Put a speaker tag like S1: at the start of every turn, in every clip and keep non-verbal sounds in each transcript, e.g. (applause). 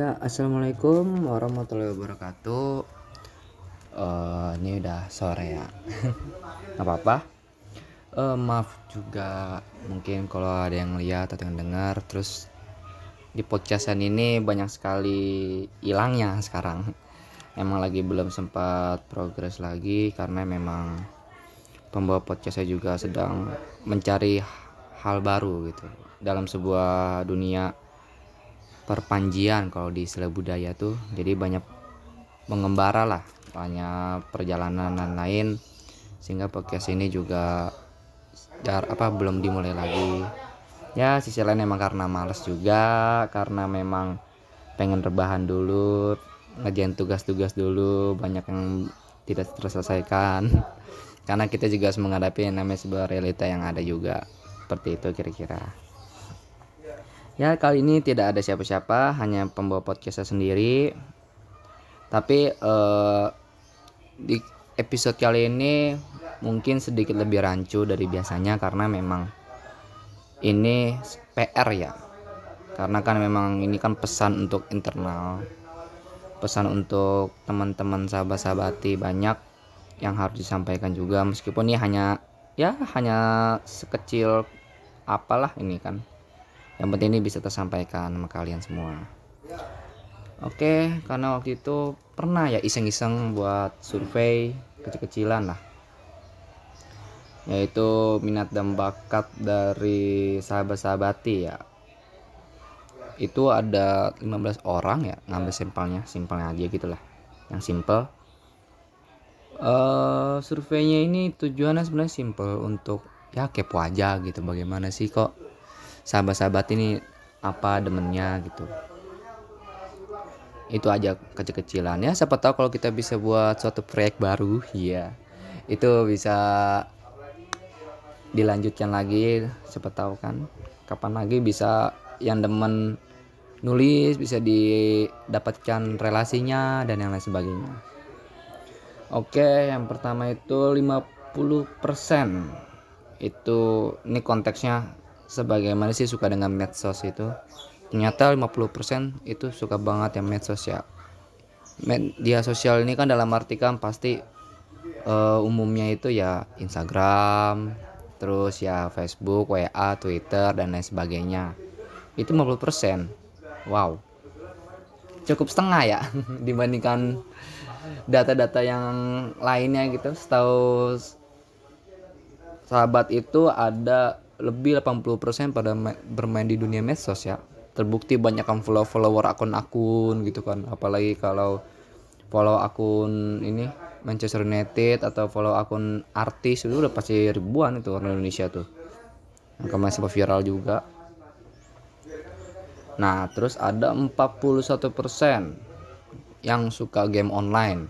S1: Ya, assalamualaikum warahmatullahi wabarakatuh. Eh, ini udah sore ya, (laughs) nggak apa-apa. Eh, maaf juga mungkin kalau ada yang lihat atau yang dengar, terus di podcastan ini banyak sekali hilangnya sekarang. Emang lagi belum sempat progres lagi karena memang pembawa podcast saya juga sedang mencari hal baru gitu dalam sebuah dunia perpanjian kalau di istilah budaya tuh. Jadi banyak mengembara lah banyak perjalanan dan lain. Sehingga podcast ini juga dar apa belum dimulai lagi. Ya sisi lain emang karena males juga karena memang pengen rebahan dulu ngerjain tugas-tugas dulu banyak yang tidak terselesaikan. (laughs) Karena kita juga harus menghadapi yang namanya sebuah realita yang ada juga. Seperti itu kira-kira ya kali ini tidak ada siapa-siapa hanya pembawa podcast saya sendiri. Tapi eh, di episode kali ini mungkin sedikit lebih rancu dari biasanya karena memang ini PR ya. Karena kan memang ini kan pesan untuk internal pesan untuk teman-teman sahabat-sahabati banyak yang harus disampaikan juga. Meskipun ini hanya ya hanya sekecil apalah ini kan yang penting ini bisa tersampaikan sama kalian semua. Oke karena waktu itu pernah ya iseng-iseng buat survei kecil-kecilan lah. Yaitu minat dan bakat dari sahabat-sahabati ya. Itu ada 15 orang ya ngambil sampelnya simpelnya aja gitulah yang simple. Uh, surveinya ini tujuannya sebenarnya simple untuk ya kepo aja gitu bagaimana sih kok sahabat-sahabat ini apa demennya gitu. Itu aja kecil-kecilan ya. Siapa tahu kalau kita bisa buat suatu proyek baru ya itu bisa dilanjutkan lagi siapa tahu kan. Kapan lagi bisa yang demen nulis bisa didapatkan relasinya dan yang lain sebagainya. Oke yang pertama itu 50% itu ini konteksnya sebagaimana sih suka dengan medsos itu? Ternyata 50% itu suka banget yang medsos ya. Media sosial ini kan dalam arti kan pasti uh, umumnya itu ya Instagram terus ya Facebook, WA, Twitter dan lain sebagainya. Itu 50% wow. Cukup setengah ya (laughs) dibandingkan data-data yang lainnya gitu. Setahu sahabat itu ada lebih 80% pada bermain di dunia medsos ya. Terbukti banyak kan follow follower akun-akun gitu kan. Apalagi kalau follow akun ini Manchester United atau follow akun artis itu udah pasti ribuan itu orang Indonesia tuh. Yang kemarin sempat viral juga. Nah terus ada 41% yang suka game online.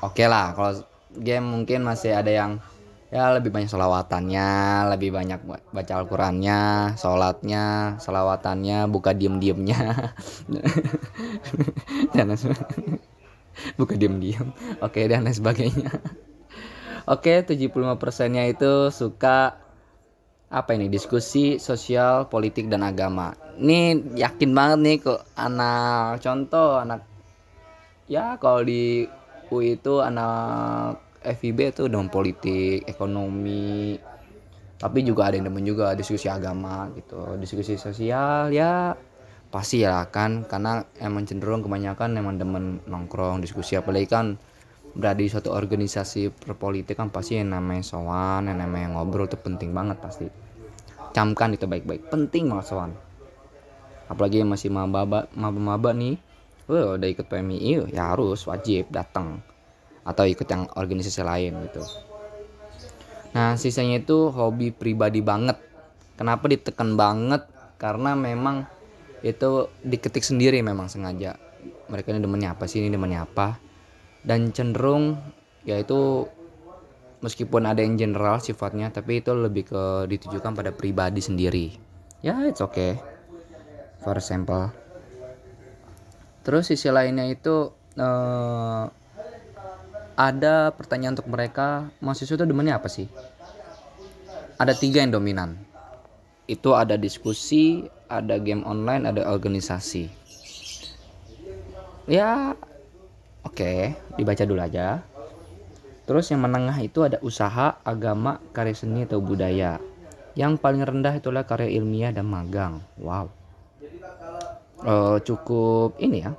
S1: Oke lah kalau game mungkin masih ada yang ya lebih banyak selawatannya lebih banyak baca Al-Qurannya sholatnya selawatannya buka diem diemnya (laughs) dan buka diem diem oke dan lain sebagainya. Oke 75 persennya itu suka apa ini diskusi sosial politik dan agama. Ini yakin banget nih kok anak contoh anak ya kalau di UI itu anak FIB itu dengan politik, ekonomi, tapi juga ada yang demen juga diskusi agama gitu, diskusi sosial ya pasti ya kan karena emang cenderung kebanyakan emang demen nongkrong diskusi. Apalagi kan berada di suatu organisasi perpolitik kan pasti yang namanya sowan yang namanya ngobrol itu penting banget pasti. Camkan itu baik-baik penting banget sowan. Apalagi yang masih maba maba nih Wah, udah ikut PMI ya harus wajib datang atau ikut yang organisasi lain gitu. Nah, sisanya itu hobi pribadi banget. Kenapa ditekan banget? Karena memang itu diketik sendiri memang sengaja. Mereka ini demennya apa sih? Ini demennya apa? Dan cenderung yaitu meskipun ada yang general sifatnya, tapi itu lebih ke ditujukan pada pribadi sendiri. Ya, it's okay. For example. Terus sisi lainnya itu uh, ada pertanyaan untuk mereka mahasiswa itu demennya apa sih? Ada tiga yang dominan. Itu ada diskusi ada game online ada organisasi. Ya oke okay, dibaca dulu aja. Terus yang menengah itu ada usaha agama karya seni atau budaya. Yang paling rendah itulah karya ilmiah dan magang. Wow. Uh, cukup ini ya.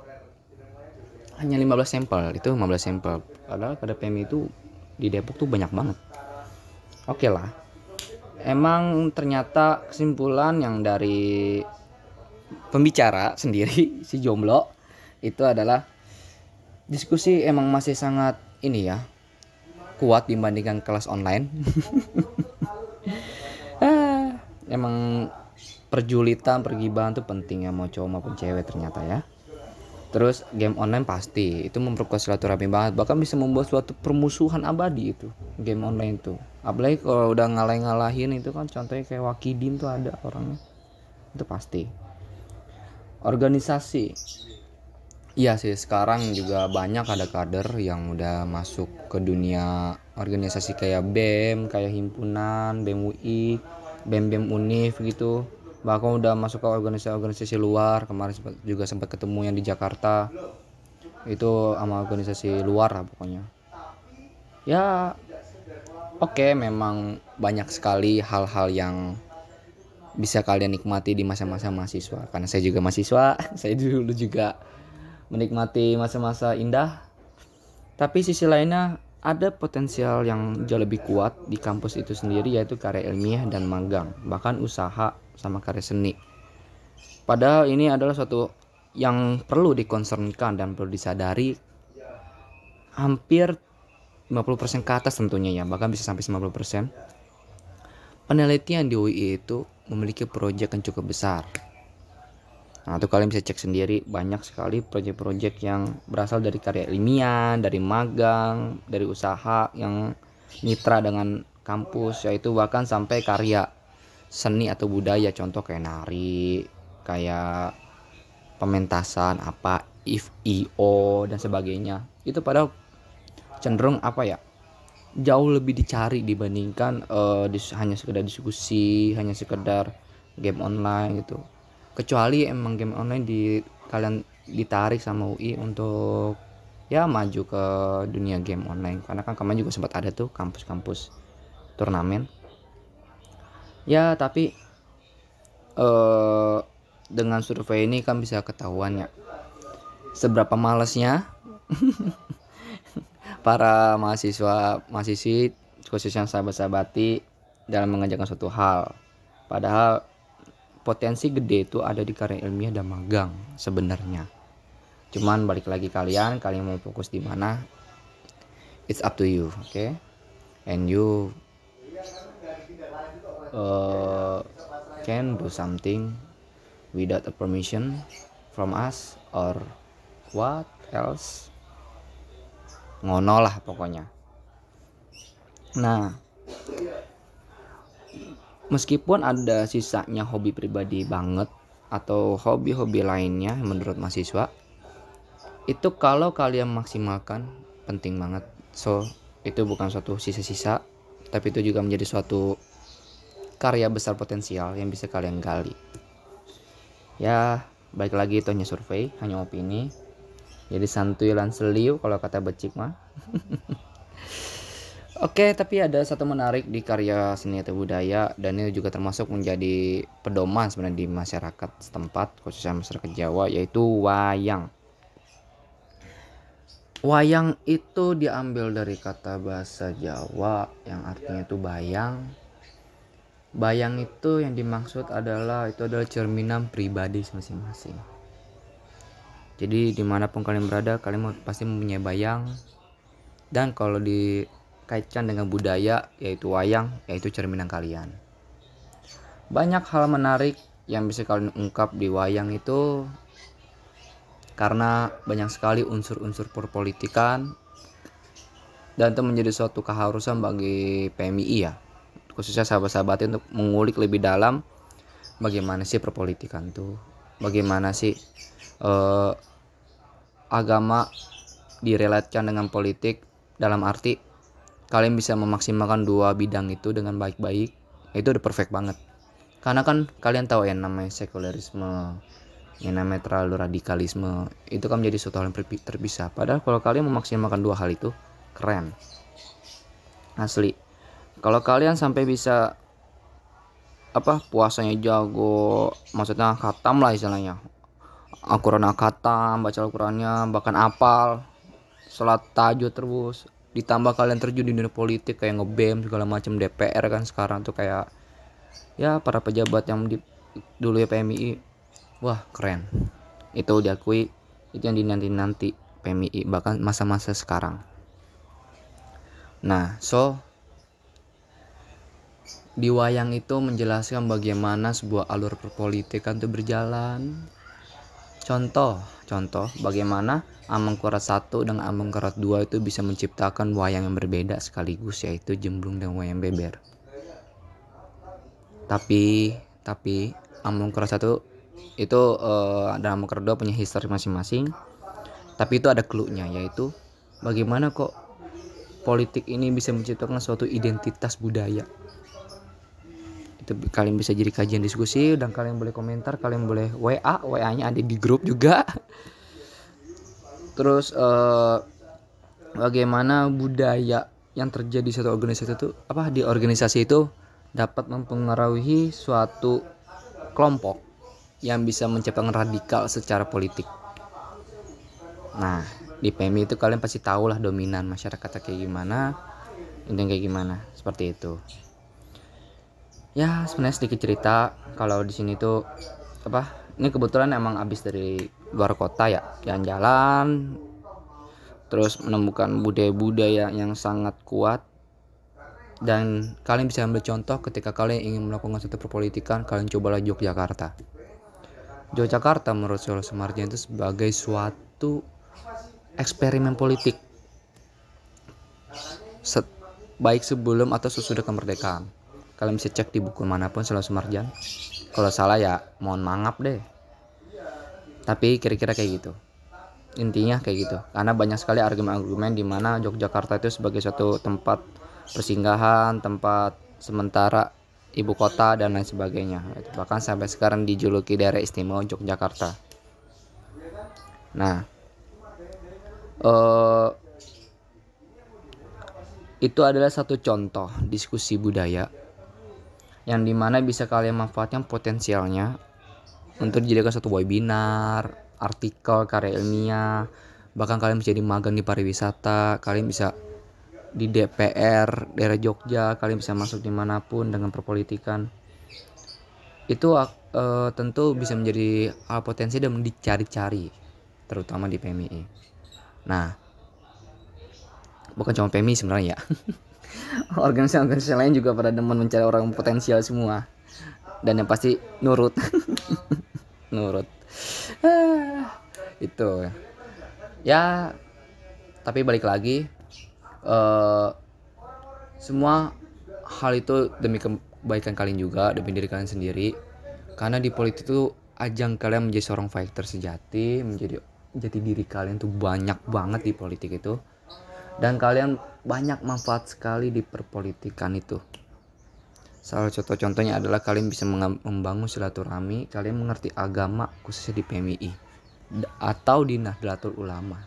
S1: Hanya 15 sampel itu 15 sampel padahal pada PMI itu di Depok tuh banyak banget. Oke okay lah. Emang ternyata kesimpulan yang dari pembicara sendiri (laughs) si jomblo itu adalah diskusi emang masih sangat ini ya kuat dibandingkan kelas online. (laughs) Ah, emang perjulitan pergibahan tuh penting ya mau cowok maupun cewek ternyata ya terus game online pasti itu memperkuat silaturahmi banget. Bahkan bisa membuat suatu permusuhan abadi itu game online tuh apalagi kalau udah ngalah-ngalahin itu kan contohnya kayak Wakidin tuh ada orangnya. Itu pasti. Organisasi. Iya sih sekarang juga banyak ada kader yang udah masuk ke dunia organisasi kayak BEM, kayak himpunan, BEM UI, BEM BEM UNIF gitu. Bahkan udah masuk ke organisasi-organisasi luar. Kemarin juga sempat ketemu yang di Jakarta. Itu sama organisasi luar lah pokoknya. Ya oke okay, memang banyak sekali hal-hal yang bisa kalian nikmati di masa-masa mahasiswa karena saya juga mahasiswa (laughs) saya dulu juga menikmati masa-masa indah. Tapi sisi lainnya ada potensial yang jauh lebih kuat di kampus itu sendiri yaitu karya ilmiah dan magang, bahkan usaha sama karya seni. Padahal ini adalah suatu yang perlu dikonsernkan dan perlu disadari hampir 50% ke atas tentunya ya, bahkan bisa sampai 50%. Penelitian di UI itu memiliki proyek yang cukup besar Nah, itu kalian bisa cek sendiri banyak sekali proyek-proyek yang berasal dari karya ilmiah, dari magang, dari usaha yang mitra dengan kampus yaitu bahkan sampai karya seni atau budaya contoh kayak nari, kayak pementasan apa if io dan sebagainya. Itu pada cenderung apa ya? jauh lebih dicari dibandingkan uh, dis hanya sekedar diskusi, hanya sekedar game online gitu kecuali emang game online di kalian ditarik sama UI untuk ya maju ke dunia game online. Karena kan kemarin juga sempat ada tuh kampus-kampus turnamen. Ya tapi eh, dengan survei ini kan bisa ketahuan ya seberapa malesnya (laughs) para mahasiswa mahasiswi khususnya sahabat-sahabati dalam mengajarkan suatu hal. Padahal potensi gede itu ada di karya ilmiah dan magang sebenarnya. Cuman balik lagi kalian kalian mau fokus di mana it's up to you oke? Okay? and you uh, can do something without a permission from us or what else? Ngono lah pokoknya. Nah meskipun ada sisanya hobi pribadi banget atau hobi-hobi lainnya menurut mahasiswa itu kalau kalian maksimalkan penting banget. So itu bukan suatu sisa-sisa tapi itu juga menjadi suatu karya besar potensial yang bisa kalian gali. Ya baik lagi itu hanya survei hanya opini. Jadi santuy lan seliu kalau kata becik mah (laughs) Oke, tapi ada satu menarik di karya seni atau budaya dan ini juga termasuk menjadi pedoman sebenarnya di masyarakat setempat, khususnya masyarakat Jawa, yaitu wayang. Wayang itu diambil dari kata bahasa Jawa yang artinya itu bayang. Bayang itu yang dimaksud adalah itu adalah cerminan pribadi masing-masing. Jadi di mana pun kalian berada, kalian pasti mempunyai bayang. Dan kalau di kaitkan dengan budaya yaitu wayang yaitu cerminan kalian. Banyak hal menarik yang bisa kalian ungkap di wayang itu karena banyak sekali unsur-unsur perpolitikan dan itu menjadi suatu keharusan bagi PMI ya khususnya sahabat-sahabat untuk mengulik lebih dalam bagaimana sih perpolitikan tuh bagaimana sih eh, agama direlatkan dengan politik dalam arti kalian bisa memaksimalkan dua bidang itu dengan baik-baik itu udah perfect banget. Karena kan kalian tahu ya namanya sekularisme yang namanya terlalu radikalisme itu kan menjadi suatu hal yang terpisah. Padahal kalau kalian memaksimalkan dua hal itu keren. Asli. Kalau kalian sampai bisa apa puasanya jago maksudnya khatam lah istilahnya. Al-Quran khatam baca Al-Qurannya bahkan apal sholat tahajud terus ditambah kalian terjun di dunia politik kayak ngebem segala macam DPR kan sekarang tuh kayak ya para pejabat yang di, dulu ya PMI wah keren. Itu diakui itu yang dinanti-nanti PMI bahkan masa-masa sekarang. Nah so di wayang itu menjelaskan bagaimana sebuah alur perpolitikan itu berjalan contoh contoh bagaimana Amangkurat 1 dan Amangkurat 2 itu bisa menciptakan wayang yang berbeda sekaligus yaitu Jemblung dan Wayang Beber. Tapi tapi Amangkurat 1 itu uh, dalam kedua punya histori masing-masing. Tapi itu ada clue-nya yaitu bagaimana kok politik ini bisa menciptakan suatu identitas budaya itu kalian bisa jadi kajian diskusi dan kalian boleh komentar kalian boleh WA WA nya ada di grup juga terus uh, bagaimana budaya yang terjadi di satu organisasi itu apa di organisasi itu dapat mempengaruhi suatu kelompok yang bisa menciptakan radikal secara politik. Nah, di PMI itu kalian pasti tahu lah dominan masyarakatnya kayak gimana, dan kayak gimana, seperti itu. Ya, sebenarnya sedikit cerita. Kalau di sini tuh apa? Ini kebetulan emang abis dari luar kota ya, jalan-jalan, terus menemukan budaya-budaya yang sangat kuat. Dan kalian bisa ambil contoh ketika kalian ingin melakukan satu perpolitikan kalian cobalah Yogyakarta. Yogyakarta menurut Solo Sumarjan itu sebagai suatu eksperimen politik. Set, baik sebelum atau sesudah kemerdekaan kalian bisa cek di buku mana pun Solo Sumarjan kalau salah ya mohon mangap deh. Tapi kira-kira kayak gitu. Intinya kayak gitu. Karena banyak sekali argumen-argumen di mana Yogyakarta itu sebagai suatu tempat persinggahan tempat sementara ibu kota dan lain sebagainya. Bahkan sampai sekarang dijuluki daerah istimewa Yogyakarta. Nah uh, itu adalah satu contoh diskusi budaya yang di mana bisa kalian manfaatkan potensialnya untuk dijadikan satu webinar, artikel, karya ilmiah, bahkan kalian bisa jadi magang di pariwisata, kalian bisa di DPR daerah Jogja kalian bisa masuk di mana pun dengan perpolitikan. Itu uh, tentu bisa menjadi hal potensi dan dicari-cari terutama di PMI nah bukan cuma PMI sebenarnya ya (laughs) (laughs) organisasi-organisasi lain juga pada demen mencari orang potensial semua. Dan yang pasti nurut. (laughs) Nurut. Ah, itu. Ya tapi balik lagi uh, semua hal itu demi kebaikan kalian juga demi diri kalian sendiri. Karena di politik itu ajang kalian menjadi seorang fighter sejati menjadi jati diri kalian tuh banyak banget di politik itu dan kalian banyak manfaat sekali di perpolitikan itu salah contoh contohnya adalah kalian bisa membangun silaturahmi kalian mengerti agama khususnya di PMI atau di Nahdlatul Ulama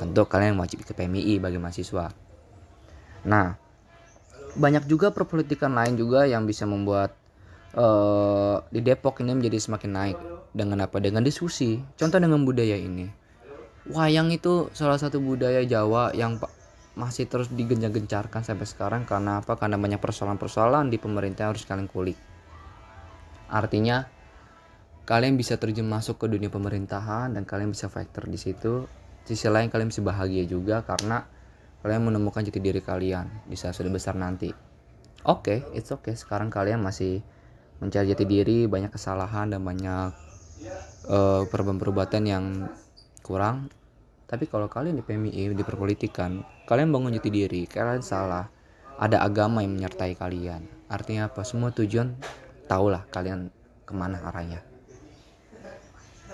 S1: tentu kalian wajib ke PMI bagi mahasiswa Nah, banyak juga perpolitikan lain juga yang bisa membuat uh, di Depok ini menjadi semakin naik dengan apa? Dengan diskusi. Contoh dengan budaya ini. Wayang itu salah satu budaya Jawa yang masih terus digencar-gencarkan sampai sekarang karena apa? Karena banyak persoalan-persoalan di pemerintah harus kalian kulik. Artinya kalian bisa terjun masuk ke dunia pemerintahan dan kalian bisa fighter di situ. Sisi lain kalian bisa bahagia juga karena kalian menemukan jati diri kalian di saat sudah besar nanti. Oke, okay, it's okay. Sekarang kalian masih mencari jati diri, banyak kesalahan dan banyak uh, perbuatan-perbuatan yang kurang. Tapi kalau kalian di PMI, di perpolitikan, kalian bangun jati diri, kalian salah. Ada agama yang menyertai kalian. Artinya apa? Semua tujuan tahulah kalian ke mana arahnya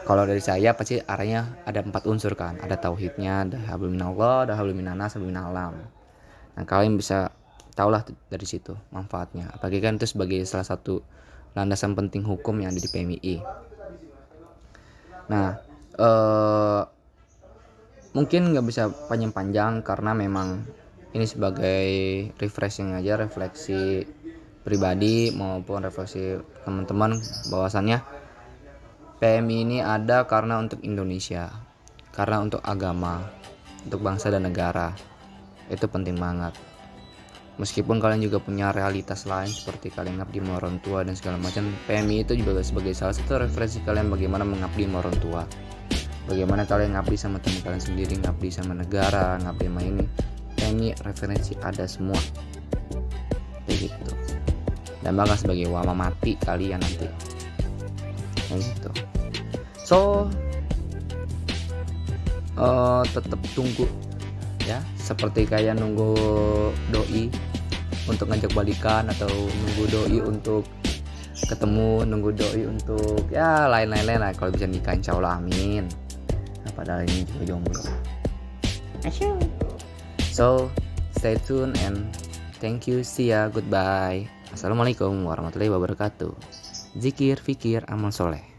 S1: kalau dari saya pasti arahnya ada empat unsur kan ada tauhidnya ada hablum minallah ada hablum minanas hablum minalam nah kalian bisa tahulah dari situ manfaatnya apalagi kan itu sebagai salah satu landasan penting hukum yang ada di PMI nah eh mungkin nggak bisa panjang-panjang karena memang ini sebagai refreshing aja refleksi pribadi maupun refleksi teman-teman. Bahwasannya PMI ini ada karena untuk Indonesia karena untuk agama untuk bangsa dan negara. Itu penting banget. Meskipun kalian juga punya realitas lain seperti kalian ngabdi sama orang tua dan segala macam PMI itu juga sebagai salah satu referensi kalian bagaimana mengabdi sama orang tua bagaimana kalian ngabdi sama teman kalian sendiri ngabdi sama negara ngabdi sama ini? PMI referensi ada semua. Kayak gitu dan bakal sebagai wama mati kalian nanti. Kayak gitu so uh, tetap tunggu ya. Seperti kayak nunggu doi untuk ngajak balikan atau nunggu doi untuk ketemu nunggu doi untuk ya lain-lain lah kalau bisa nikah insya Allah amin padahal ini juga jomblo so stay tune and thank you. See ya goodbye. Assalamualaikum warahmatullahi wabarakatuh. Zikir fikir amal soleh